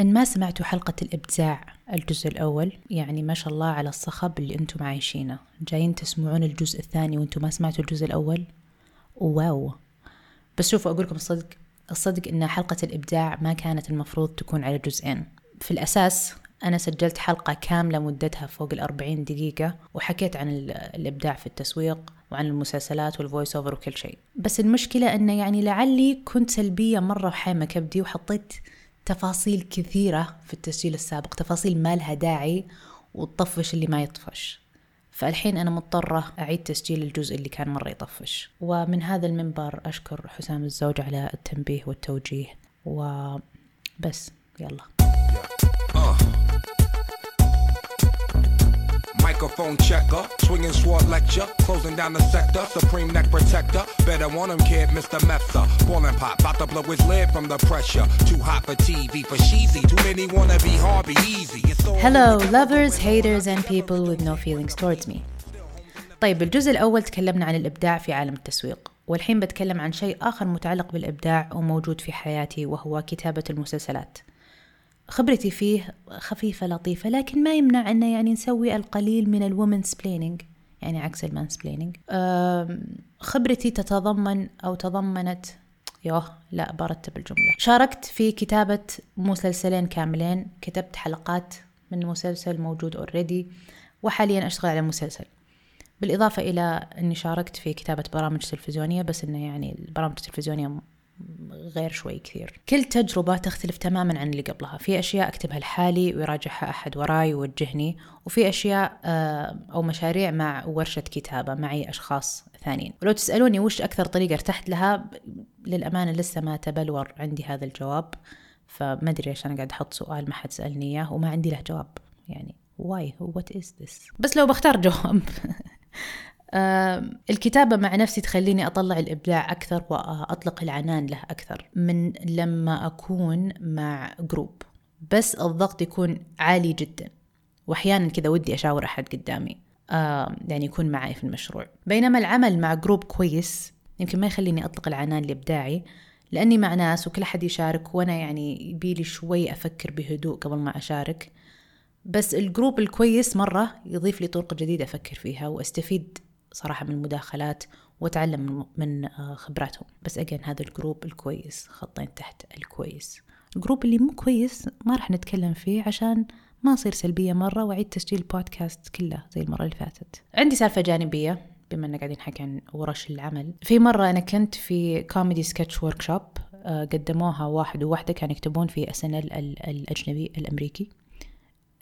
إن ما سمعتوا حلقة الإبداع الجزء الأول يعني ما شاء الله على الصخب اللي أنتم عايشينه. جايين تسمعون الجزء الثاني وأنتم ما سمعتوا الجزء الأول؟ wow. بس شوفوا أقول لكم الصدق الصدق إن حلقة الإبداع ما كانت المفروض تكون على جزئين. في الأساس أنا سجلت حلقة كاملة مدتها فوق الأربعين دقيقة وحكيت عن الإبداع في التسويق وعن المسلسلات وال voice over وكل شيء. بس المشكلة أنه يعني لعلي كنت سلبية مرة وحامة كبدي وحطيت تفاصيل كثيرة في التسجيل السابق تفاصيل ما لها داعي وتطفش اللي ما يطفش. فالحين أنا مضطرة أعيد تسجيل الجزء اللي كان مرة يطفش. ومن هذا المنبر أشكر حسام الزوج على التنبيه والتوجيه. وبس يلا. microphone checker, swinging sword lecture, closing down the sector, supreme neck protector. Better want him, kid, Mr. Mepsa. Ballin' pop, about to blow his lid from the pressure. Too hot for TV, for cheesy. Too many wanna be hard, be easy. Hello, lovers, haters, and people with no feelings towards me. طيب الجزء الأول تكلمنا عن الإبداع في عالم التسويق والحين بتكلم عن شيء آخر متعلق بالإبداع وموجود في حياتي وهو كتابة المسلسلات خبرتي فيه خفيفة لطيفة لكن ما يمنع أنه يعني نسوي القليل من ال womansplaining يعني عكس ال mansplaining خبرتي تتضمن أو تضمنت يوه لا برتب الجملة. شاركت في كتابة مسلسلين كاملين كتبت حلقات من مسلسل موجود اوريدي وحاليا أشتغل على مسلسل. بالإضافة إلى أني شاركت في كتابة برامج تلفزيونية بس أنه يعني البرامج التلفزيونية غير شوي كثير. كل تجربة تختلف تماما عن اللي قبلها. في أشياء أكتبها لحالي ويراجعها أحد وراي ويوجهني وفي أشياء آه، أو مشاريع مع ورشة كتابة معي أشخاص ثانيين. ولو تسألوني وش أكثر طريقة ارتحت لها للأمانة لسه ما تبلور عندي هذا الجواب. فما أدري عشان قاعد أحط سؤال ما حد سألني إياه وما عندي له جواب. يعني why what is this? بس لو بختار جواب. الكتابة مع نفسي تخليني أطلع الإبداع أكثر وأطلق العنان له أكثر من لما أكون مع group بس الضغط يكون عالي جدا وأحيانا كذا ودي أشاور أحد قدامي يعني يكون معي في المشروع. بينما العمل مع group كويس يمكن ما يخليني أطلق العنان لإبداعي لأني مع ناس وكل أحد يشارك وأنا يعني يبيلي شوي أفكر بهدوء قبل ما أشارك. بس ال group الكويس مرة يضيف لي طرق جديدة أفكر فيها وأستفيد صراحة من المداخلات وأتعلم من آه، خبراتهم. بس again هذا ال group الكويس خطين تحت الكويس. ال group اللي مو كويس ما راح نتكلم فيه عشان ما أصير سلبية مرة وأعيد تسجيل البودكاست كله زي المرة اللي فاتت. عندي سالفة جانبية بما أننا قاعدين نحكي عن ورش العمل. في مرة أنا كنت في comedy sketch workshop قدموها واحد وواحدة كانوا يكتبون في SNL الأجنبي الأمريكي.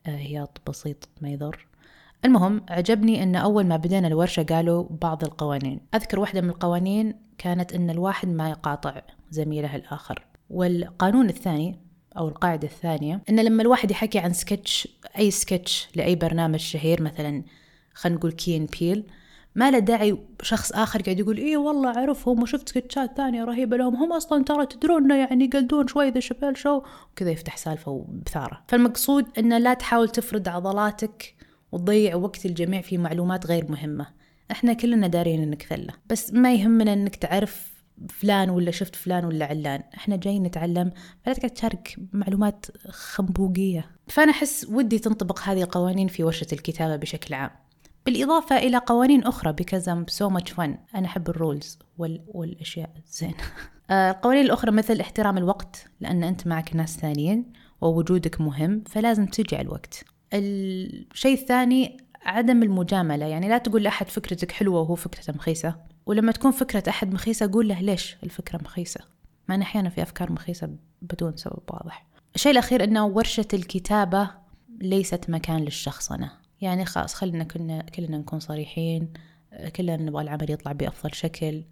آه، هياط بسيط ما يضر. المهم عجبني أن أول ما بدينا الورشة قالوا بعض القوانين. أذكر واحدة من القوانين كانت أن الواحد ما يقاطع زميله الآخر. والقانون الثاني أو القاعدة الثانية أن لما الواحد يحكي عن سكتش أي سكتش لأي برنامج شهير مثلا خلينا نقول Key & Peele ما له داعي شخص آخر قاعد يقول إيه والله أعرفهم وشفت سكتشات ثانية رهيبة لهم هم أصلا ترى تدرون يعني يقلدون شوي The Chappelle Show؟ وكذا يفتح سالفة وبثارة. فالمقصود أنه لا تحاول تفرد عضلاتك وتضيع وقت الجميع في معلومات غير مهمة. إحنا كلنا دارين انك ثلة بس ما يهمنا انك تعرف فلان ولا شفت فلان ولا علان. إحنا جايين نتعلم فلا تقعد تشارك معلومات خنبوقية. فأنا أحس ودي تنطبق هذه القوانين في ورشة الكتابة بشكل عام. بالإضافة إلى قوانين أخرى because I'm so much fun. أنا أحب الرولز وال... والأشياء زين آه، القوانين الأخرى مثل احترام الوقت لأن أنت معك ناس ثانيين ووجودك مهم فلازم تجي على الوقت. الشيء الثاني عدم المجاملة. يعني لا تقول لأحد فكرتك حلوة وهو فكرته مخيسة. ولما تكون فكرة أحد مخيسة قول له ليش الفكرة مخيسة؟ مع أن أحيانا في أفكار مخيسة بدون سبب واضح. الشيء الأخير أنه ورشة الكتابة ليست مكان للشخصنة يعني خلاص خلينا كلنا كلنا نكون صريحين كلنا نبغى العمل يطلع بأفضل شكل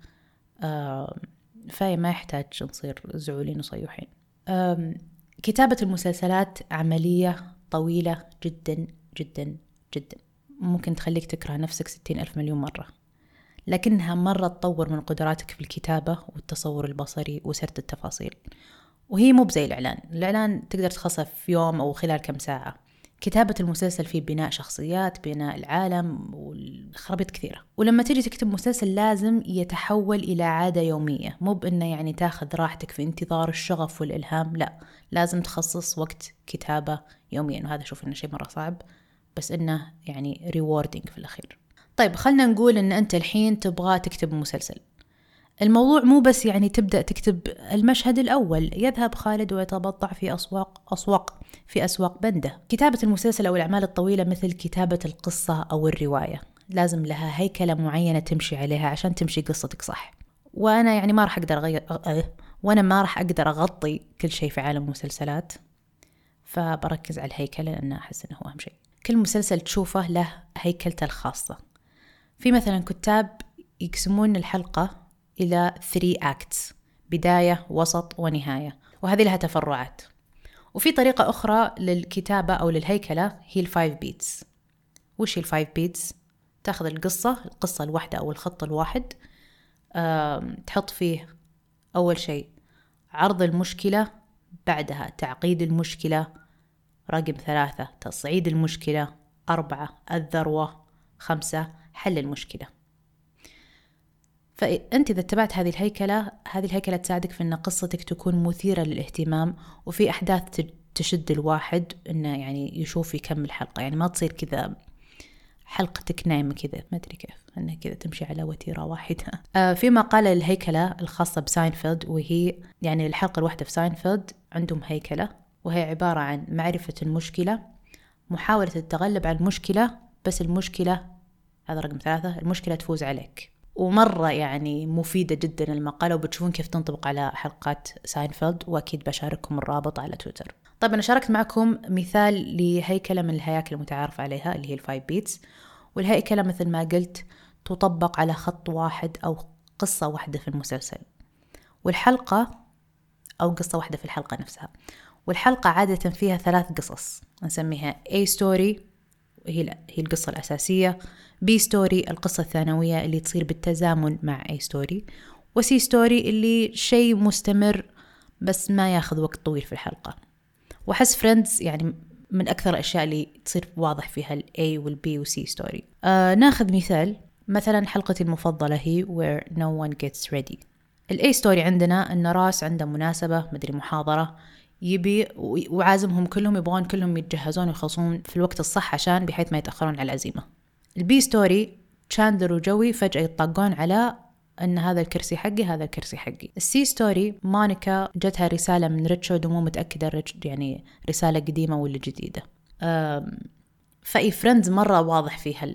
فما يحتاج نصير زعولين وصيوحين. كتابة المسلسلات عملية طويلة جدا جدا جدا. ممكن تخليك تكره نفسك ستين ألف مليون مرة. لكنها مرة تطور من قدراتك في الكتابة والتصور البصري وسرد التفاصيل. وهي مو بزي الإعلان. الإعلان تقدر تخلصه في يوم أو خلال كم ساعة. كتابة المسلسل فيه بناء شخصيات بناء العالم والخرابيط كثيرة. ولما تجي تكتب مسلسل لازم يتحول إلى عادة يومية. مو بأنه يعني تاخذ راحتك في انتظار الشغف والإلهام لا. لازم تخصص وقت كتابة يوميا. وهذا أشوف إنه شيء مرة صعب بس إنه يعني ريوردينج في الأخير. طيب خلنا نقول إن أنت الحين تبغى تكتب مسلسل. الموضوع مو بس يعني تبدأ تكتب المشهد الأول يذهب خالد ويتبضع في أسواق أسواق في أسواق بنده. كتابة المسلسل أو الأعمال الطويلة مثل كتابة القصة أو الرواية. لازم لها هيكلة معينة تمشي عليها عشان تمشي قصتك صح. وأنا يعني ما راح أقدر أغير أه وأنا ما راح أقدر أغطي كل شيء في عالم المسلسلات. فبركز على الهيكلة لأن أحس إنه هو أهم شيء. كل مسلسل تشوفه له هيكلته الخاصة. في مثلا كتاب يقسمون الحلقة إلى 3 acts بداية وسط ونهاية. وهذه لها تفرعات. وفي طريقة أخرى للكتابة أو للهيكلة هي ال five beats وش هي ال five beats؟ تاخذ القصة القصة الواحدة أو الخط الواحد تحط فيه أول شيء عرض المشكلة بعدها تعقيد المشكلة رقم ثلاثة تصعيد المشكلة أربعة الذروة خمسة حل المشكلة. فأنت إذا اتبعت هذه الهيكلة هذه الهيكلة تساعدك في أن قصتك تكون مثيرة للاهتمام وفي أحداث تشد الواحد أنه يعني يشوف يكمل حلقة. يعني ما تصير كذا حلقتك نايمة كذا ما أدري كيف أنها كذا تمشي على وتيرة واحدة. آه في مقالة الهيكلة الخاصة بساينفيلد وهي يعني الحلقة الواحدة في ساينفيلد عندهم هيكلة وهي عبارة عن معرفة المشكلة محاولة التغلب على المشكلة بس المشكلة هذا رقم ثلاثة المشكلة تفوز عليك. ومرة يعني مفيدة جدا المقالة وبتشوفون كيف تنطبق على حلقات ساينفيلد وأكيد بشارككم الرابط على تويتر. طيب أنا شاركت معكم مثال لهيكلة من الهياكل المتعارف عليها اللي هي ال five beats. والهيكلة مثل ما قلت تطبق على خط واحد أو قصة واحدة في المسلسل. والحلقة أو قصة واحدة في الحلقة نفسها. والحلقة عادة فيها ثلاث قصص نسميها A story هي هي القصة الأساسية. B story القصة الثانوية اللي تصير بالتزامن مع A story و C story اللي شيء مستمر بس ما ياخذ وقت طويل في الحلقة. وأحس فريندز يعني من أكثر الأشياء اللي تصير واضح فيها ال A وال B و C story. آه ناخذ مثال. مثلا حلقتي المفضلة هي The One Where No One Gets Ready. ال A story عندنا أن روس عنده مناسبة مدري محاضرة. يبي وعازمهم كلهم يبغون كلهم يتجهزون ويخلصون في الوقت الصح عشان بحيث ما يتأخرون على العزيمة. ال B story تشاندلر وجوي فجأة يتطاقون على إن هذا الكرسي حقي هذا الكرسي حقي. ال C story مونيكا جتها رسالة من ريتشارد ومو ريتشارد يعني رسالة قديمة ولا جديدة. فإي فريندز مرة واضح فيها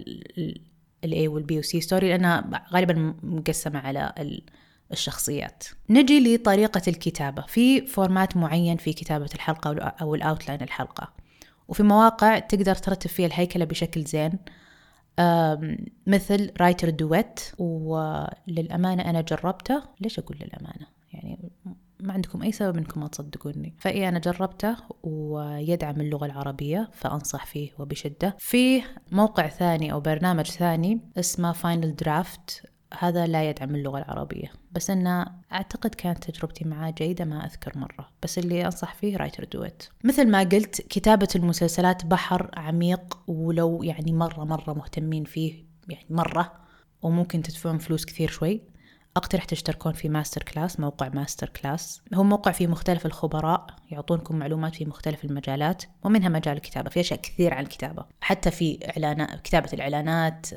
ال A وال B وال C story لأنها غالبا مقسمة على الشخصيات. نجي لطريقة الكتابة. في format معين في كتابة الحلقة أو ال outline الحلقة. وفي مواقع تقدر ترتب فيها الهيكلة بشكل زين. مثل WriterDuet وللأمانة أنا جربته. ليش أقول للأمانة؟ يعني ما عندكم أي سبب إنكم ما تصدقوني. فإيه أنا جربته ويدعم اللغة العربية فأنصح فيه وبشدة. في موقع ثاني أو برنامج ثاني اسمه Final Draft هذا لا يدعم اللغة العربية. بس أنه أعتقد كانت تجربتي معاه جيدة ما أذكر مرة. بس اللي أنصح فيه WriterDuet مثل ما قلت كتابة المسلسلات بحر عميق ولو يعني مرة مرة مهتمين فيه يعني مرة وممكن تدفعون فلوس كثير شوي. أقترح تشتركون في MasterClass موقع MasterClass هو موقع فيه مختلف الخبراء يعطونكم معلومات في مختلف المجالات ومنها مجال الكتابة. في أشياء كثير عن الكتابة. حتى في إعلانات كتابة الإعلانات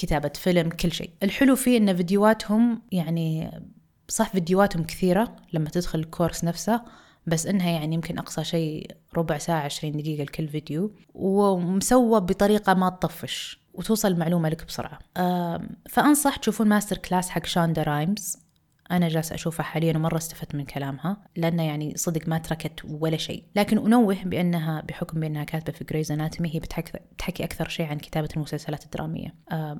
كتابة فيلم كل شيء. الحلو فيه إن فيديوهاتهم يعني صح فيديوهاتهم كثيرة لما تدخل ال course نفسه بس إنها يعني يمكن أقصى شيء ربع ساعة عشرين دقيقة لكل فيديو. ومسوى بطريقة ما تطفش وتوصل المعلومة لك بسرعة. فأنصح تشوفون MasterClass حق شاندا رايمز. أنا جالسة أشوفها حاليا ومرة استفدت من كلامها لأنها يعني صدق ما تركت ولا شيء. لكن أنوه بأنها بحكم بأنها كاتبة في Grey's Anatomy هي بتحكي أكثر شيء عن كتابة المسلسلات الدرامية.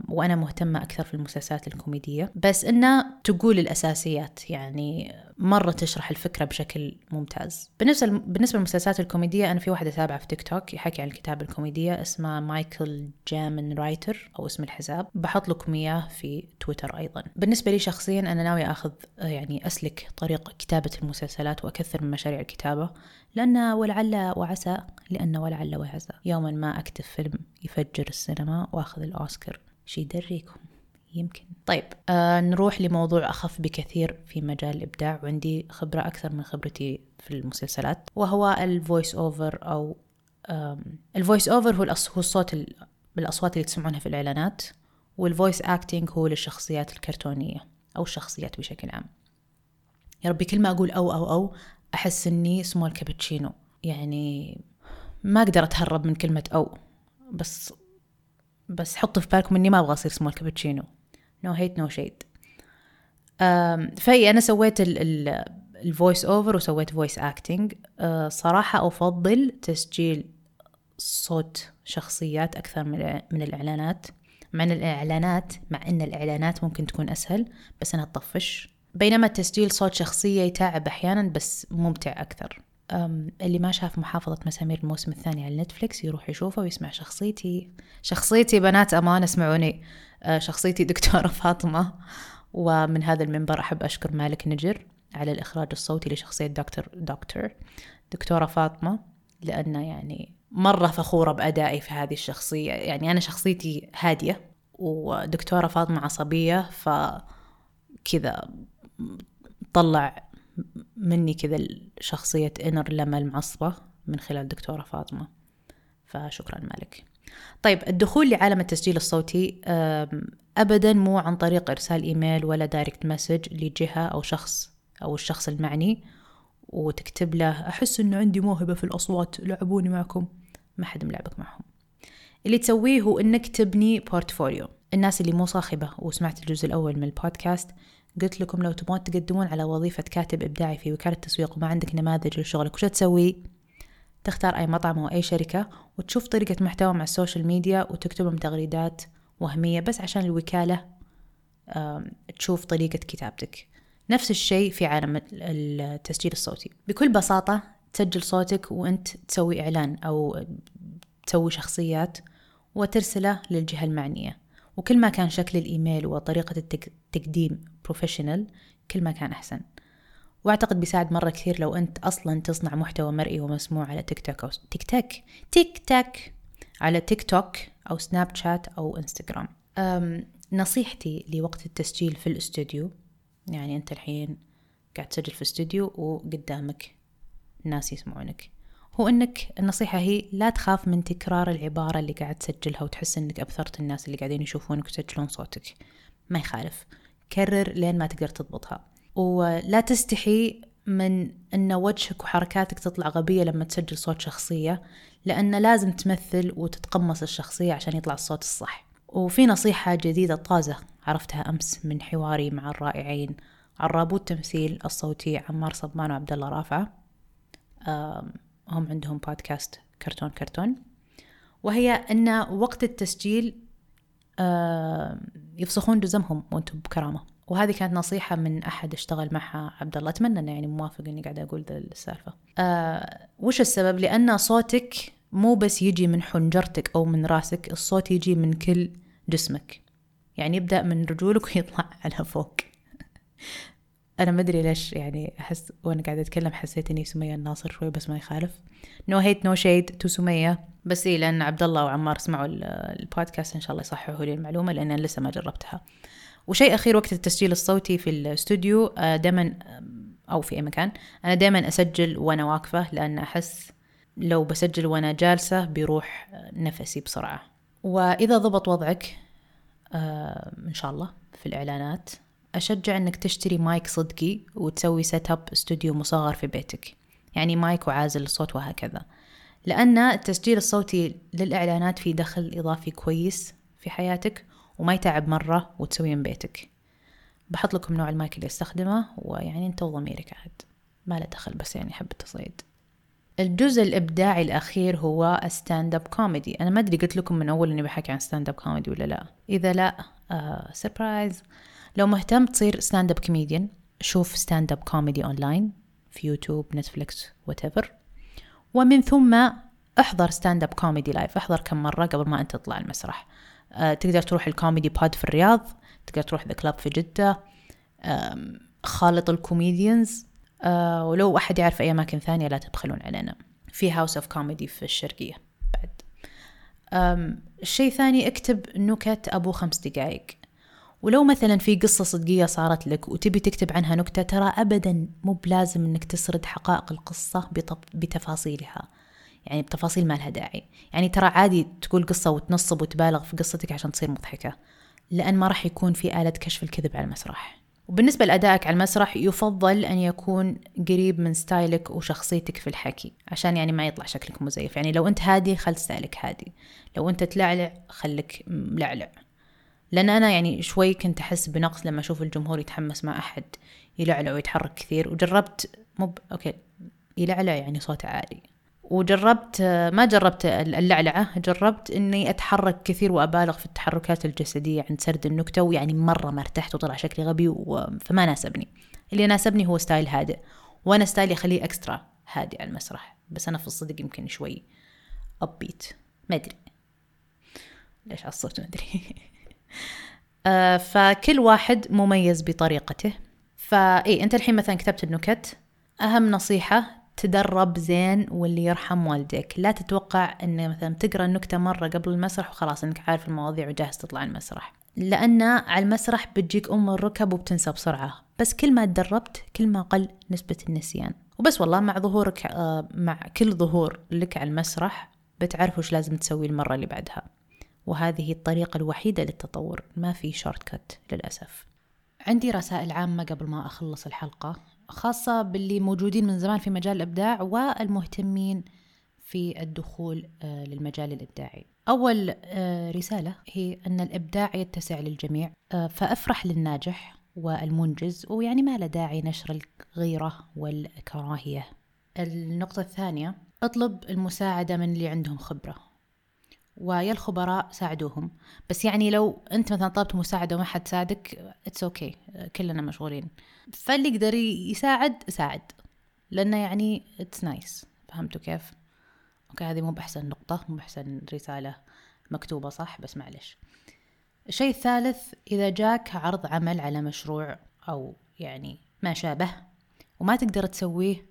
وأنا مهتمة أكثر في المسلسلات الكوميدية. بس إنها تقول الأساسيات يعني مرة تشرح الفكرة بشكل ممتاز. بالنسبة بالنسبة للمسلسلات الكوميدية أنا في واحدة تابعته في تيك توك يحكي عن الكتابة الكوميدية اسمها مايكل جامن writer أو اسم الحساب. بحط لكم إياه في تويتر أيضا. بالنسبة لي شخصيا أنا ناوية أخذ يعني أسلك طريق كتابة المسلسلات وأكثر من مشاريع الكتابة لأن ولعل وعسى لأن ولعل وعسى. يوما ما أكتب فيلم يفجر السينما وأخذ الأوسكار. شي يدريكم. يمكن. طيب آه نروح لموضوع أخف بكثير في مجال الإبداع. وعندي خبرة أكثر من خبرتي في المسلسلات وهو ال voice over أو ال voice over هو, هو الصوت الأصوات اللي تسمعونها في الإعلانات وال voice acting هو للشخصيات الكرتونية. أو الشخصيات بشكل عام. يا ربي كل ما أقول أو أو أو أحس إني small cappuccino يعني ما أقدر أتهرب من كلمة أو. بس بس حطوا في بالكم إني ما أبغى أصير small cappuccino no hate no shade فأي أنا سويت ال voice over وسويت voice acting صراحة أفضل تسجيل صوت شخصيات أكثر من الإعلانات. مع أن الإعلانات مع أن الإعلانات ممكن تكون أسهل بس أنا أطفش. بينما تسجيل صوت شخصية يتعب أحيانا بس ممتع أكثر. اللي ما شاف محافظة مسامير الموسم الثاني على نتفليكس يروح يشوفه ويسمع شخصيتي. شخصيتي بنات أمان اسمعوني. أه، شخصيتي دكتورة فاطمة. ومن هذا المنبر أحب أشكر مالك نجر على الإخراج الصوتي لشخصية دكتور دكتور دكتورة فاطمة لأنه يعني مرة فخورة بأدائي في هذه الشخصية. يعني أنا شخصيتي هادية ودكتورة فاطمة عصبية فكذا طلع مني كذا شخصية inner لما المعصبة من خلال دكتورة فاطمة. فشكرا مالك. طيب الدخول لعالم التسجيل الصوتي أبدا مو عن طريق إرسال إيميل ولا direct message لجهة أو شخص أو الشخص المعني وتكتب له أحس إنه عندي موهبة في الأصوات لعبوني معكم. ما حد ملعبك معهم. اللي تسويه هو إنك تبني portfolio الناس اللي مصحصحة وسمعت الجزء الأول من البودكاست قلت لكم لو تبغون تقدمون على وظيفة كاتب إبداعي في وكالة تسويق وما عندك نماذج لشغلك وش تسوي؟ تختار أي مطعم أو أي شركة وتشوف طريقة محتواهم ع ال social media وتكتب لهم تغريدات وهمية بس عشان الوكالة تشوف طريقة كتابتك. نفس الشيء في عالم التسجيل الصوتي. بكل بساطة تسجل صوتك وانت تسوي إعلان أو تسوي شخصيات وترسله للجهة المعنية. وكل ما كان شكل الإيميل وطريقة التقديم professional كل ما كان أحسن. وأعتقد بيساعد مرة كثير لو أنت أصلا تصنع محتوى مرئي ومسموع على تيك توك أو تيك توك تيك توك على تيك توك أو سناب شات أو إنستغرام نصيحتي لوقت التسجيل في الأستوديو يعني أنت الحين قاعد تسجل في استوديو وقدامك الناس يسمعونك. هو إنك النصيحة هي لا تخاف من تكرار العبارة اللي قاعد تسجلها وتحس إنك أبثرت الناس اللي قاعدين يشوفونك ويسجلون صوتك. ما يخالف. كرر لين ما تقدر تضبطها. ولا تستحي من إن وجهك وحركاتك تطلع غبية لما تسجل صوت شخصية لأن لازم تمثل وتتقمص الشخصية عشان يطلع الصوت الصح. وفي نصيحة جديدة طازة عرفتها أمس من حواري مع الرائعين عرابو التمثيل الصوتي عمار صبان وعبد الله رافعة. هم عندهم بودكاست كرتون كرتون. وهي أن وقت التسجيل يفسخون جزمهم وأنتم بكرامة. وهذه كانت نصيحة من أحد اشتغل معها عبد الله أتمنى أنه يعني موافق إني قاعدة أقول ذا السالفة. أه وش السبب؟ لأن صوتك مو بس يجي من حنجرتك أو من راسك الصوت يجي من كل جسمك. يعني يبدأ من رجولك ويطلع على فوق. أنا ما أدري ليش يعني أحس وأنا قاعدة أتكلم حسيت إني سمية الناصر شوي بس ما يخالف. no hate no shade to سمية. بس إيه لأن عبد الله وعمار سمعوا البودكاست إن شاء الله يصححوا لي المعلومة لأن أنا لسه ما جربتها. وشيء أخير وقت التسجيل الصوتي في الاستوديو آه، دائما أو في أي مكان أنا دائما أسجل وأنا واقفة لأن أحس لو بسجل وأنا جالسة بيروح نفسي بسرعة. وإذا ضبط وضعك آه، إن شاء الله في الإعلانات أشجع أنك تشتري مايك صدقي وتسوي set up استوديو مصغر في بيتك. يعني مايك وعازل الصوت وهكذا. لأن التسجيل الصوتي للإعلانات فيه دخل إضافي كويس في حياتك وما يتعب مرة وتسويه من بيتك. بحط لكم نوع المايك اللي أستخدمه ويعني انت وضميرك عاد. ما له دخل بس يعني حب التصعيد. الجزء الإبداعي الأخير هو stand up comedy. أنا ما أدري قلت لكم من أول إني بحكي عن stand up comedy ولا لا. إذا لا surprise uh, لو مهتم تصير stand up comedian شوف stand up comedy online في يوتيوب نتفليكس وات ومن ثم احضر stand up comedy live احضر كم مرة قبل ما أنت تطلع المسرح. أه تقدر تروح ال Comedy Pod في الرياض تقدر تروح The Club في جدة. خالط ال comedians آه ولو أحد يعرف أي أماكن ثانية لا تبخلون علينا. في House of Comedy في الشرقية بعد. الشيء ثاني اكتب نكت أبو خمس دقايق. ولو مثلا في قصة صدقية صارت لك وتبي تكتب عنها نكتة ترى أبدا مو بلازم أنك تسرد حقائق القصة بتفاصيلها. يعني بتفاصيل ما لها داعي. يعني ترى عادي تقول قصة وتنصب وتبالغ في قصتك عشان تصير مضحكة لأن ما راح يكون في آلة كشف الكذب على المسرح. وبالنسبة لأدائك على المسرح يفضل أن يكون قريب من style ك وشخصيتك في الحكي عشان يعني ما يطلع شكلك مزيف. يعني لو أنت هادي خل style ك هادي. لو أنت تلعلع خليك ملعلع لأن أنا يعني شوي كنت أحس بنقص لما أشوف الجمهور يتحمس مع أحد يلعلع ويتحرك كثير. وجربت مو okay يلعلع يعني صوته عالي. وجربت ما جربت اللعلعة جربت إني أتحرك كثير وأبالغ في التحركات الجسدية عند سرد النكتة ويعني مرة ما ارتحت وطلع شكلي غبي فما ناسبني. اللي ناسبني هو style هادئ. وأنا style ي أخليه extra هادئ على المسرح. بس أنا في الصدق يمكن شوي upbeat ما أدري. ليش عصبت ما أدري. فكل واحد مميز بطريقته. فإيه أنت الحين مثلا كتبت النكت أهم نصيحة تدرب زين واللي يرحم والديك. لا تتوقع إن مثلا تقرأ النكتة مرة قبل المسرح وخلاص إنك عارف المواضيع وجاهز تطلع المسرح. لأن على المسرح بتجيك أم الركب وبتنسى بسرعة. بس كل ما تدربت كل ما قل نسبة النسيان. وبس والله مع ظهورك آه، مع كل ظهور لك على المسرح بتعرف وش لازم تسوي المرة اللي بعدها. وهذه الطريقة الوحيدة للتطور. ما في شورت كت للأسف. عندي رسائل عامة قبل ما أخلص الحلقة خاصة باللي موجودين من زمان في مجال الإبداع والمهتمين في الدخول آه، للمجال الإبداعي. أول آه، رسالة هي أن الإبداع يتسع للجميع آه، فأفرح للناجح والمنجز ويعني ما له داعي نشر الغيرة والكراهية. النقطة الثانية اطلب المساعدة من اللي عندهم خبرة. ويا الخبراء ساعدوهم. بس يعني لو أنت مثلا طلبت مساعدة وما حد ساعدك it's okay. كلنا مشغولين. فاللي يقدر يساعد ساعد لأنه يعني it's nice. فهمتوا كيف؟ okay هذه مو بأحسن نقطة مو بأحسن رسالة مكتوبة صح؟ بس معلش. الشيء الثالث إذا جاك عرض عمل على مشروع أو يعني ما شابه وما تقدر تسويه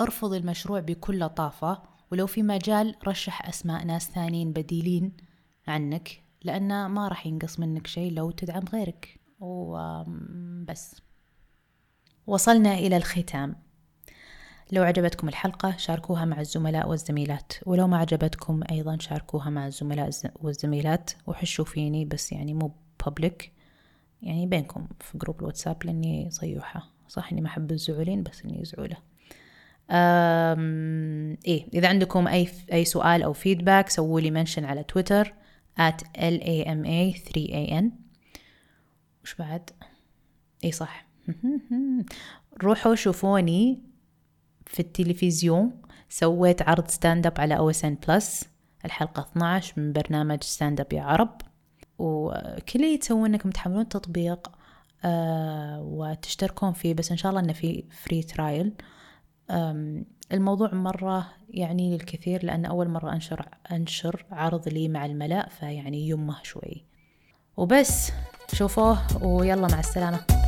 ارفض المشروع بكل لطافة. ولو في مجال رشح أسماء ناس ثانيين بديلين عنك لأنه ما راح ينقص منك شيء لو تدعم غيرك. وبس. وصلنا إلى الختام. لو عجبتكم الحلقة شاركوها مع الزملاء والزميلات. ولو ما عجبتكم أيضا شاركوها مع الزملاء والزميلات. وحشوا فيني بس يعني مو بابليك يعني بينكم في جروب الواتساب لأني صيوحة. صح إني ما أحب الزعولين بس إني زعولة. إيه إذا عندكم أي أي سؤال أو feedback سووا لي mention على تويتر at lama3an وش بعد؟ اي صح. روحوا شوفوني في التلفزيون. سويت عرض stand up على OSN+ الحلقة 12 من برنامج Stand Up يا عرب. وكل اللي تسوون إنكم تحملون التطبيق آه وتشتركون فيه. بس إن شاء الله إنه في free trial الموضوع مرة يعني لي الكثير لأن أول مرة أنشر أنشر عرض لي مع الملأ فيعني يمه شوي. وبس شوفوه ويلا مع السلامة.